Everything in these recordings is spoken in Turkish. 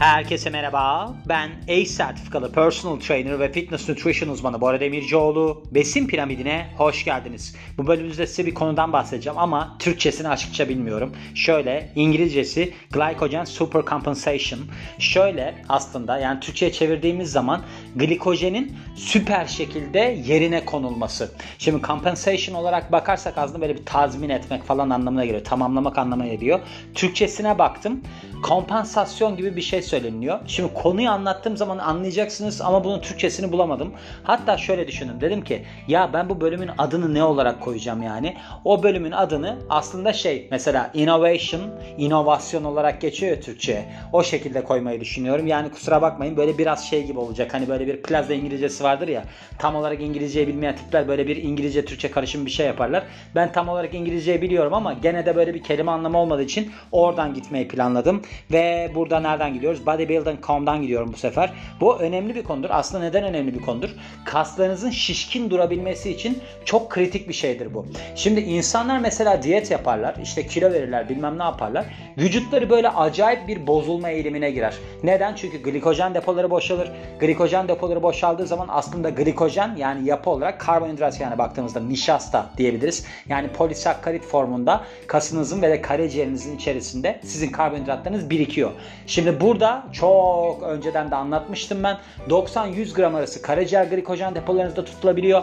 Herkese merhaba. Ben ACE sertifikalı personal trainer ve fitness nutrition uzmanı Bora Demircioğlu. Besin piramidine hoş geldiniz. Bu bölümümüzde size bir konudan bahsedeceğim ama Türkçesini açıkça bilmiyorum. Şöyle İngilizcesi glycogen supercompensation. Şöyle aslında yani Türkçe'ye çevirdiğimiz zaman glikojenin süper şekilde yerine konulması. Şimdi compensation olarak bakarsak aslında böyle bir tazmin etmek falan anlamına geliyor. Tamamlamak anlamına geliyor. Türkçesine baktım. Kompansasyon gibi bir şey söyleniyor. Şimdi konuyu anlattığım zaman anlayacaksınız ama bunun Türkçesini bulamadım. Hatta şöyle düşündüm. Dedim ki ya ben bu bölümün adını ne olarak koyacağım yani? O bölümün adını aslında şey mesela innovation, inovasyon olarak geçiyor Türkçe'ye. O şekilde koymayı düşünüyorum. Yani kusura bakmayın böyle biraz şey gibi olacak. Hani böyle bir plaza İngilizcesi vardır ya. Tam olarak İngilizceyi bilmeyen tipler böyle bir İngilizce Türkçe karışım bir şey yaparlar. Ben tam olarak İngilizceyi biliyorum ama gene de böyle bir kelime anlamı olmadığı için oradan gitmeyi planladım. Ve burada nereden gidiyoruz? Bodybuilding.com'dan gidiyorum bu sefer. Bu önemli bir konudur. Aslında neden önemli bir konudur? Kaslarınızın şişkin durabilmesi için çok kritik bir şeydir bu. Şimdi insanlar mesela diyet yaparlar. işte kilo verirler bilmem ne yaparlar. Vücutları böyle acayip bir bozulma eğilimine girer. Neden? Çünkü glikojen depoları boşalır. Glikojen depoları boşaldığı zaman aslında glikojen yani yapı olarak karbonhidrat yani baktığımızda nişasta diyebiliriz. Yani polisakkarit formunda kasınızın ve de karaciğerinizin içerisinde sizin karbonhidratlarınız birikiyor. Şimdi burada çok önceden de anlatmıştım ben. 90-100 gram arası karaciğer glikojen depolarınızda tutulabiliyor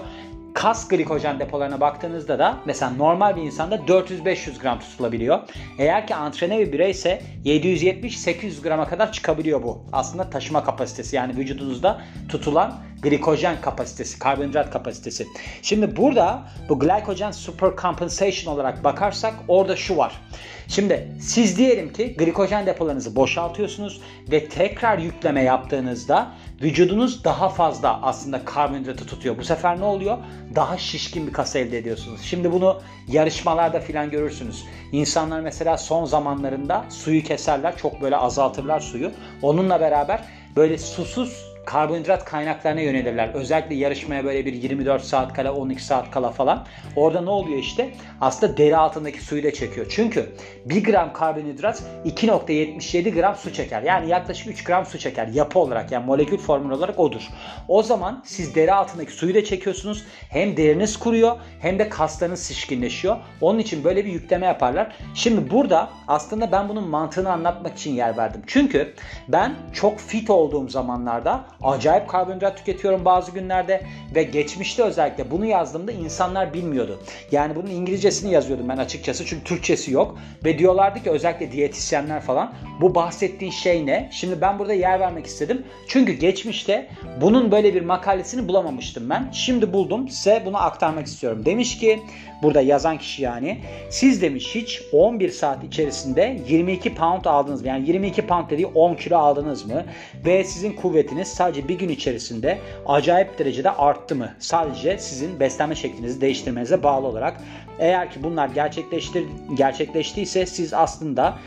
kas glikojen depolarına baktığınızda da mesela normal bir insanda 400-500 gram tutulabiliyor. Eğer ki antrene bir bireyse 770-800 grama kadar çıkabiliyor bu. Aslında taşıma kapasitesi yani vücudunuzda tutulan glikojen kapasitesi, karbonhidrat kapasitesi. Şimdi burada bu glycogen supercompensation olarak bakarsak orada şu var. Şimdi siz diyelim ki glikojen depolarınızı boşaltıyorsunuz ve tekrar yükleme yaptığınızda vücudunuz daha fazla aslında karbonhidratı tutuyor. Bu sefer ne oluyor? Daha şişkin bir kas elde ediyorsunuz. Şimdi bunu yarışmalarda filan görürsünüz. İnsanlar mesela son zamanlarında suyu keserler. Çok böyle azaltırlar suyu. Onunla beraber böyle susuz karbonhidrat kaynaklarına yönelirler. Özellikle yarışmaya böyle bir 24 saat kala 12 saat kala falan. Orada ne oluyor işte? Aslında deri altındaki suyu da çekiyor. Çünkü 1 gram karbonhidrat 2.77 gram su çeker. Yani yaklaşık 3 gram su çeker yapı olarak yani molekül formül olarak odur. O zaman siz deri altındaki suyu da çekiyorsunuz. Hem deriniz kuruyor hem de kaslarınız şişkinleşiyor. Onun için böyle bir yükleme yaparlar. Şimdi burada aslında ben bunun mantığını anlatmak için yer verdim. Çünkü ben çok fit olduğum zamanlarda acayip karbonhidrat tüketiyorum bazı günlerde ve geçmişte özellikle bunu yazdığımda insanlar bilmiyordu. Yani bunun İngilizcesini yazıyordum ben açıkçası çünkü Türkçesi yok ve diyorlardı ki özellikle diyetisyenler falan bu bahsettiğin şey ne? Şimdi ben burada yer vermek istedim. Çünkü geçmişte bunun böyle bir makalesini bulamamıştım ben. Şimdi buldum size bunu aktarmak istiyorum. Demiş ki burada yazan kişi yani siz demiş hiç 11 saat içerisinde 22 pound aldınız mı? Yani 22 pound dediği 10 kilo aldınız mı? Ve sizin kuvvetiniz sadece bir gün içerisinde acayip derecede arttı mı? Sadece sizin beslenme şeklinizi değiştirmenize bağlı olarak. Eğer ki bunlar gerçekleştir gerçekleştiyse siz aslında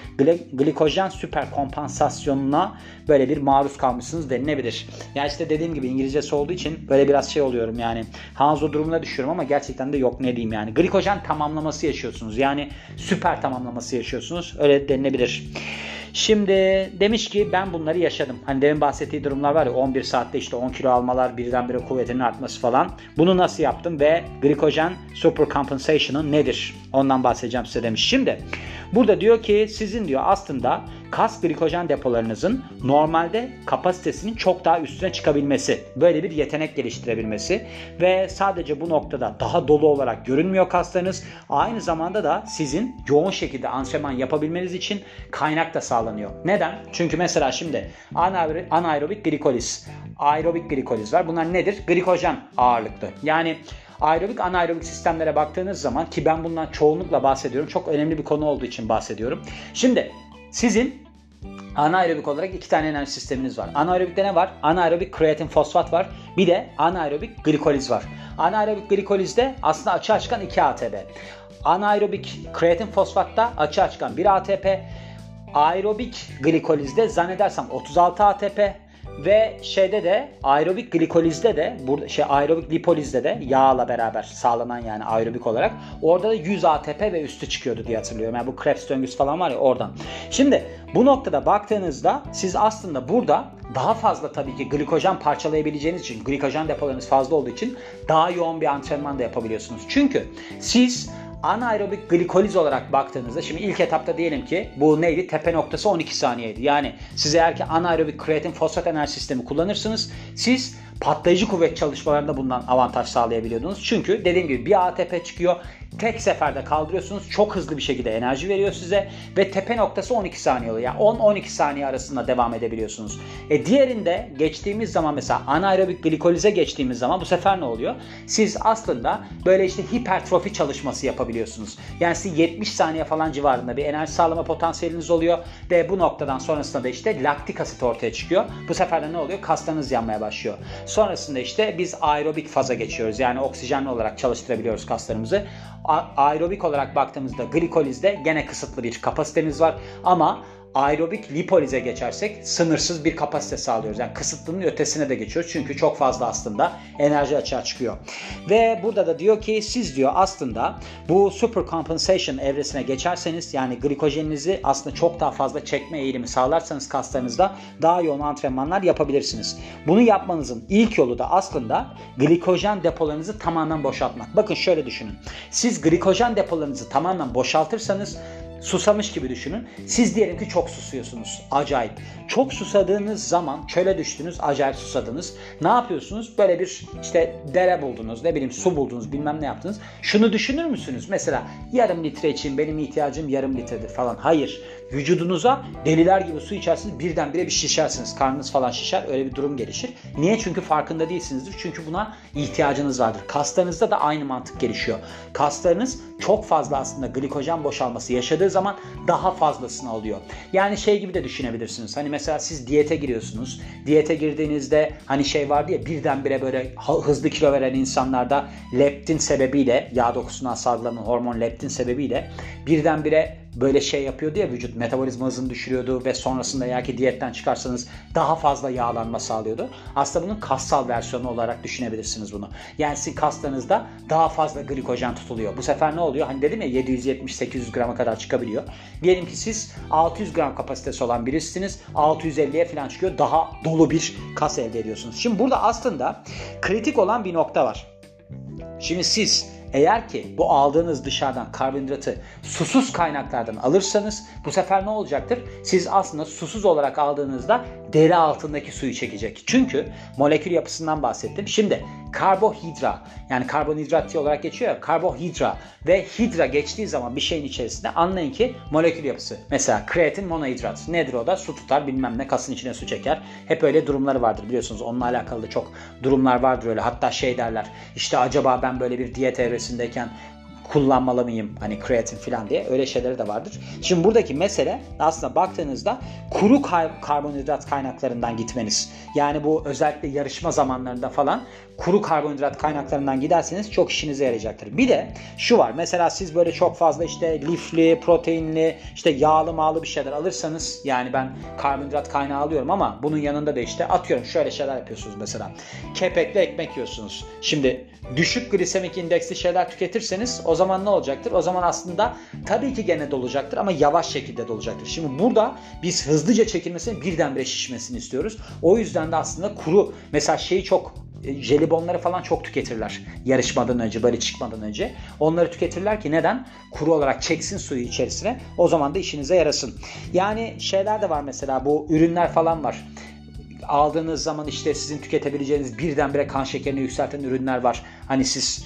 glikojen süper kompansasyonuna böyle bir maruz kalmışsınız denilebilir. Yani işte dediğim gibi İngilizcesi olduğu için böyle biraz şey oluyorum yani Hanzo durumuna düşüyorum ama gerçekten de yok ne diyeyim yani. Glikojen tamamlaması yaşıyorsunuz. Yani süper tamamlaması yaşıyorsunuz. Öyle denilebilir. Şimdi demiş ki ben bunları yaşadım. Hani demin bahsettiği durumlar var ya 11 saatte işte 10 kilo almalar birdenbire kuvvetinin artması falan. Bunu nasıl yaptım ve glikojen supercompensation'ın nedir? Ondan bahsedeceğim size demiş. Şimdi burada diyor ki sizin diyor aslında kas glikojen depolarınızın normalde kapasitesinin çok daha üstüne çıkabilmesi, böyle bir yetenek geliştirebilmesi ve sadece bu noktada daha dolu olarak görünmüyor kaslarınız. Aynı zamanda da sizin yoğun şekilde antrenman yapabilmeniz için kaynak da sağlanıyor. Neden? Çünkü mesela şimdi anaerobik glikoliz, aerobik glikoliz var. Bunlar nedir? Glikojen ağırlıklı. Yani aerobik anaerobik sistemlere baktığınız zaman ki ben bundan çoğunlukla bahsediyorum. Çok önemli bir konu olduğu için bahsediyorum. Şimdi sizin anaerobik olarak iki tane enerji sisteminiz var. Anaerobikte ne var? Anaerobik kreatin fosfat var. Bir de anaerobik glikoliz var. Anaerobik glikolizde aslında açığa çıkan 2 ATP. Anaerobik kreatin fosfatta açığa çıkan 1 ATP. Aerobik glikolizde zannedersem 36 ATP Ve şeyde de aerobik glikolizde de burada şey aerobik lipolizde de yağla beraber sağlanan yani aerobik olarak orada da 100 ATP ve üstü çıkıyordu diye hatırlıyorum. Yani bu Krebs döngüsü falan var ya oradan. Şimdi bu noktada baktığınızda siz aslında burada daha fazla tabii ki glikojen parçalayabileceğiniz için, glikojen depolarınız fazla olduğu için daha yoğun bir antrenman da yapabiliyorsunuz. Çünkü siz anaerobik glikoliz olarak baktığınızda şimdi ilk etapta diyelim ki bu neydi? Tepe noktası 12 saniyeydi. Yani siz eğer ki anaerobik kreatin fosfat enerji sistemi kullanırsınız siz patlayıcı kuvvet çalışmalarında bundan avantaj sağlayabiliyordunuz. Çünkü dediğim gibi bir ATP çıkıyor. Tek seferde kaldırıyorsunuz. Çok hızlı bir şekilde enerji veriyor size. Ve tepe noktası 12 saniye oluyor. Yani 10-12 saniye arasında devam edebiliyorsunuz. E diğerinde geçtiğimiz zaman mesela anaerobik glikolize geçtiğimiz zaman bu sefer ne oluyor? Siz aslında böyle işte hipertrofi çalışması yapabiliyorsunuz. Yani siz 70 saniye falan civarında bir enerji sağlama potansiyeliniz oluyor. Ve bu noktadan sonrasında da işte laktik asit ortaya çıkıyor. Bu sefer de ne oluyor? Kaslarınız yanmaya başlıyor. Sonrasında işte biz aerobik faza geçiyoruz. Yani oksijenli olarak çalıştırabiliyoruz kaslarımızı. Aerobik olarak baktığımızda glikolizde gene kısıtlı bir kapasitemiz var. Ama aerobik lipolize geçersek sınırsız bir kapasite sağlıyoruz. Yani kısıtlının ötesine de geçiyoruz. Çünkü çok fazla aslında enerji açığa çıkıyor. Ve burada da diyor ki siz diyor aslında bu super compensation evresine geçerseniz yani glikojeninizi aslında çok daha fazla çekme eğilimi sağlarsanız kaslarınızda daha yoğun antrenmanlar yapabilirsiniz. Bunu yapmanızın ilk yolu da aslında glikojen depolarınızı tamamen boşaltmak. Bakın şöyle düşünün. Siz glikojen depolarınızı tamamen boşaltırsanız susamış gibi düşünün. Siz diyelim ki çok susuyorsunuz. Acayip. Çok susadığınız zaman çöle düştünüz, acayip susadınız. Ne yapıyorsunuz? Böyle bir işte dere buldunuz, ne bileyim su buldunuz, bilmem ne yaptınız. Şunu düşünür müsünüz? Mesela yarım litre için benim ihtiyacım yarım litredir falan. Hayır. Vücudunuza deliler gibi su içersiniz birdenbire bir şişersiniz. Karnınız falan şişer. Öyle bir durum gelişir. Niye? Çünkü farkında değilsinizdir. Çünkü buna ihtiyacınız vardır. Kaslarınızda da aynı mantık gelişiyor. Kaslarınız çok fazla aslında glikojen boşalması yaşadığı zaman daha fazlasını alıyor. Yani şey gibi de düşünebilirsiniz. Hani mesela siz diyete giriyorsunuz. Diyete girdiğinizde hani şey vardı ya birdenbire böyle hızlı kilo veren insanlarda leptin sebebiyle yağ dokusundan salgılanan hormon leptin sebebiyle birdenbire böyle şey yapıyordu ya vücut metabolizma hızını düşürüyordu ve sonrasında eğer ki diyetten çıkarsanız daha fazla yağlanma sağlıyordu. Aslında bunun kassal versiyonu olarak düşünebilirsiniz bunu. Yani sizin kaslarınızda daha fazla glikojen tutuluyor. Bu sefer ne oluyor? Hani dedim ya 770-800 grama kadar çıkabiliyor. Diyelim ki siz 600 gram kapasitesi olan birisiniz. 650'ye falan çıkıyor. Daha dolu bir kas elde ediyorsunuz. Şimdi burada aslında kritik olan bir nokta var. Şimdi siz eğer ki bu aldığınız dışarıdan karbonhidratı susuz kaynaklardan alırsanız bu sefer ne olacaktır? Siz aslında susuz olarak aldığınızda deri altındaki suyu çekecek. Çünkü molekül yapısından bahsettim. Şimdi karbohidra yani karbonhidrat olarak geçiyor ya karbohidra ve hidra geçtiği zaman bir şeyin içerisinde anlayın ki molekül yapısı. Mesela kreatin monohidrat. Nedir o da? Su tutar bilmem ne kasın içine su çeker. Hep öyle durumları vardır biliyorsunuz. Onunla alakalı da çok durumlar vardır öyle. Hatta şey derler işte acaba ben böyle bir diyet evresindeyken kullanmalı mıyım hani kreatin falan diye öyle şeyleri de vardır. Şimdi buradaki mesele aslında baktığınızda kuru kar- karbonhidrat kaynaklarından gitmeniz. Yani bu özellikle yarışma zamanlarında falan kuru karbonhidrat kaynaklarından giderseniz çok işinize yarayacaktır. Bir de şu var mesela siz böyle çok fazla işte lifli, proteinli, işte yağlı mağlı bir şeyler alırsanız yani ben karbonhidrat kaynağı alıyorum ama bunun yanında da işte atıyorum şöyle şeyler yapıyorsunuz mesela. Kepekli ekmek yiyorsunuz. Şimdi düşük glisemik indeksli şeyler tüketirseniz o zaman ne olacaktır? O zaman aslında tabii ki gene dolacaktır ama yavaş şekilde dolacaktır. Şimdi burada biz hızlıca çekilmesini birdenbire şişmesini istiyoruz. O yüzden de aslında kuru mesela şeyi çok e, jelibonları falan çok tüketirler yarışmadan önce, böyle çıkmadan önce. Onları tüketirler ki neden? Kuru olarak çeksin suyu içerisine. O zaman da işinize yarasın. Yani şeyler de var mesela bu ürünler falan var aldığınız zaman işte sizin tüketebileceğiniz birdenbire kan şekerini yükselten ürünler var. Hani siz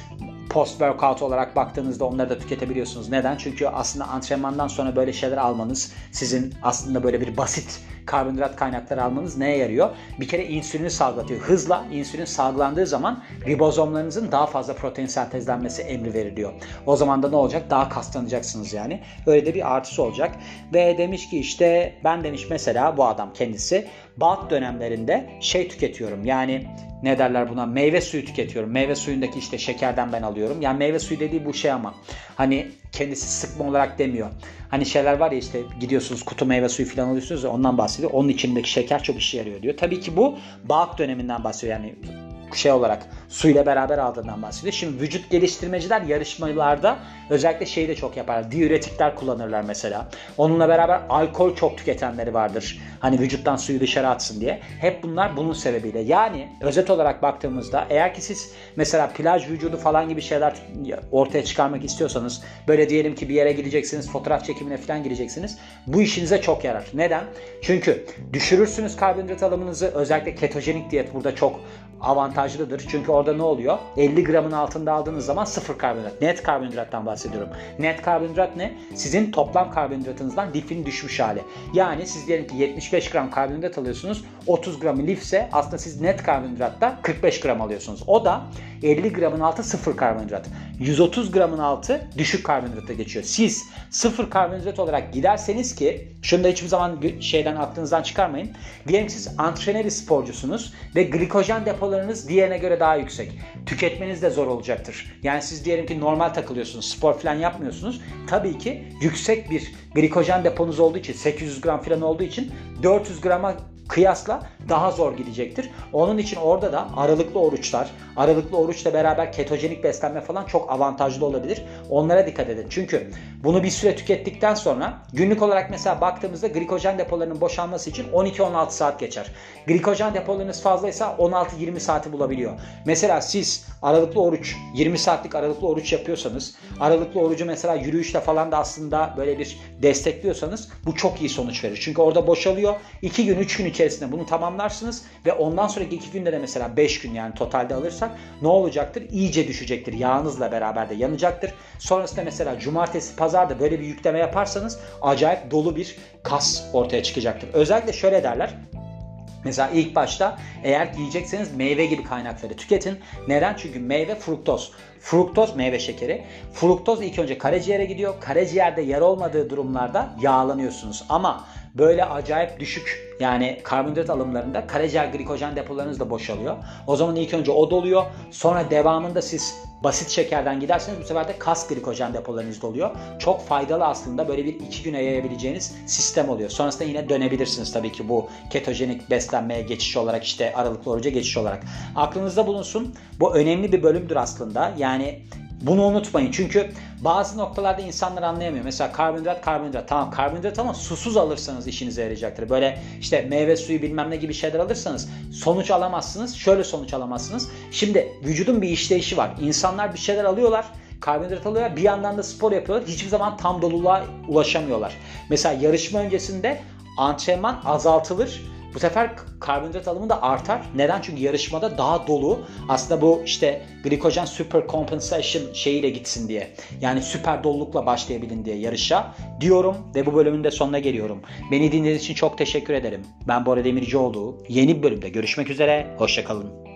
post workout olarak baktığınızda onları da tüketebiliyorsunuz. Neden? Çünkü aslında antrenmandan sonra böyle şeyler almanız sizin aslında böyle bir basit karbonhidrat kaynakları almanız neye yarıyor? Bir kere insülini salgılatıyor. Hızla insülin salgılandığı zaman ribozomlarınızın daha fazla protein sentezlenmesi emri veriliyor. O zaman da ne olacak? Daha kaslanacaksınız yani. Öyle de bir artısı olacak. Ve demiş ki işte ben demiş mesela bu adam kendisi bat dönemlerinde şey tüketiyorum. Yani ne derler buna meyve suyu tüketiyorum. Meyve suyundaki işte şekerden ben alıyorum. Yani meyve suyu dediği bu şey ama hani kendisi sıkma olarak demiyor. hani şeyler var ya işte gidiyorsunuz kutu meyve suyu falan alıyorsunuz ya ondan bahsediyor. Onun içindeki şeker çok işe yarıyor diyor. Tabii ki bu bağ döneminden bahsediyor. Yani şey olarak suyla beraber aldığından bahsediyor. Şimdi vücut geliştirmeciler yarışmalarda özellikle şeyi de çok yapar. Diüretikler kullanırlar mesela. Onunla beraber alkol çok tüketenleri vardır. Hani vücuttan suyu dışarı atsın diye. Hep bunlar bunun sebebiyle. Yani özet olarak baktığımızda eğer ki siz mesela plaj vücudu falan gibi şeyler ortaya çıkarmak istiyorsanız böyle diyelim ki bir yere gideceksiniz fotoğraf çekimine falan gideceksiniz. Bu işinize çok yarar. Neden? Çünkü düşürürsünüz karbonhidrat alımınızı. Özellikle ketojenik diyet burada çok avantajlıdır. Çünkü orada ne oluyor? 50 gramın altında aldığınız zaman sıfır karbonhidrat. Net karbonhidrattan bahsediyorum. Net karbonhidrat ne? Sizin toplam karbonhidratınızdan lifin düşmüş hali. Yani siz diyelim ki 75 gram karbonhidrat alıyorsunuz. 30 gramı lifse aslında siz net karbonhidratta 45 gram alıyorsunuz. O da 50 gramın altı sıfır karbonhidrat. 130 gramın altı düşük karbonhidrata geçiyor. Siz sıfır karbonhidrat olarak giderseniz ki şunu da hiçbir zaman şeyden aklınızdan çıkarmayın. Diyelim ki siz antrenör sporcusunuz ve glikojen depolarınız diğerine göre daha yüksek. Tüketmeniz de zor olacaktır. Yani siz diyelim ki normal takılıyorsunuz, spor falan yapmıyorsunuz. Tabii ki yüksek bir glikojen deponuz olduğu için 800 gram falan olduğu için 400 grama kıyasla daha zor gidecektir. Onun için orada da aralıklı oruçlar, aralıklı oruçla beraber ketojenik beslenme falan çok avantajlı olabilir. Onlara dikkat edin. Çünkü bunu bir süre tükettikten sonra günlük olarak mesela baktığımızda glikojen depolarının boşalması için 12-16 saat geçer. Glikojen depolarınız fazlaysa 16-20 saati bulabiliyor. Mesela siz aralıklı oruç, 20 saatlik aralıklı oruç yapıyorsanız, aralıklı orucu mesela yürüyüşle falan da aslında böyle bir destekliyorsanız bu çok iyi sonuç verir. Çünkü orada boşalıyor. 2 gün 3 gün içerisinde bunu tamamlarsınız ve ondan sonraki 2 günde de mesela 5 gün yani totalde alırsak ne olacaktır? İyice düşecektir. Yağınızla beraber de yanacaktır. Sonrasında mesela cumartesi, pazarda böyle bir yükleme yaparsanız acayip dolu bir kas ortaya çıkacaktır. Özellikle şöyle derler. Mesela ilk başta eğer yiyecekseniz meyve gibi kaynakları tüketin. Neden? Çünkü meyve fruktoz. Fruktoz meyve şekeri. Fruktoz ilk önce karaciğere gidiyor. Karaciğerde yer olmadığı durumlarda yağlanıyorsunuz. Ama böyle acayip düşük yani karbonhidrat alımlarında karaciğer glikojen depolarınız da boşalıyor. O zaman ilk önce o doluyor. Sonra devamında siz basit şekerden giderseniz bu sefer de kas glikojen depolarınız doluyor. Çok faydalı aslında böyle bir iki güne yayabileceğiniz sistem oluyor. Sonrasında yine dönebilirsiniz tabii ki bu ketojenik beslenmeye geçiş olarak işte aralıklı oruca geçiş olarak. Aklınızda bulunsun. Bu önemli bir bölümdür aslında. Yani bunu unutmayın çünkü bazı noktalarda insanlar anlayamıyor. Mesela karbonhidrat karbonhidrat tamam karbonhidrat ama susuz alırsanız işinize yarayacaktır. Böyle işte meyve suyu bilmem ne gibi şeyler alırsanız sonuç alamazsınız. Şöyle sonuç alamazsınız. Şimdi vücudun bir işleyişi var. İnsanlar bir şeyler alıyorlar karbonhidrat alıyorlar. Bir yandan da spor yapıyorlar. Hiçbir zaman tam doluluğa ulaşamıyorlar. Mesela yarışma öncesinde antrenman azaltılır bu sefer karbonhidrat alımı da artar. Neden? Çünkü yarışmada daha dolu. Aslında bu işte glikojen super compensation şeyiyle gitsin diye. Yani süper dolulukla başlayabilin diye yarışa diyorum ve bu bölümün de sonuna geliyorum. Beni dinlediğiniz için çok teşekkür ederim. Ben Bora Demircioğlu. Yeni bir bölümde görüşmek üzere. Hoşçakalın.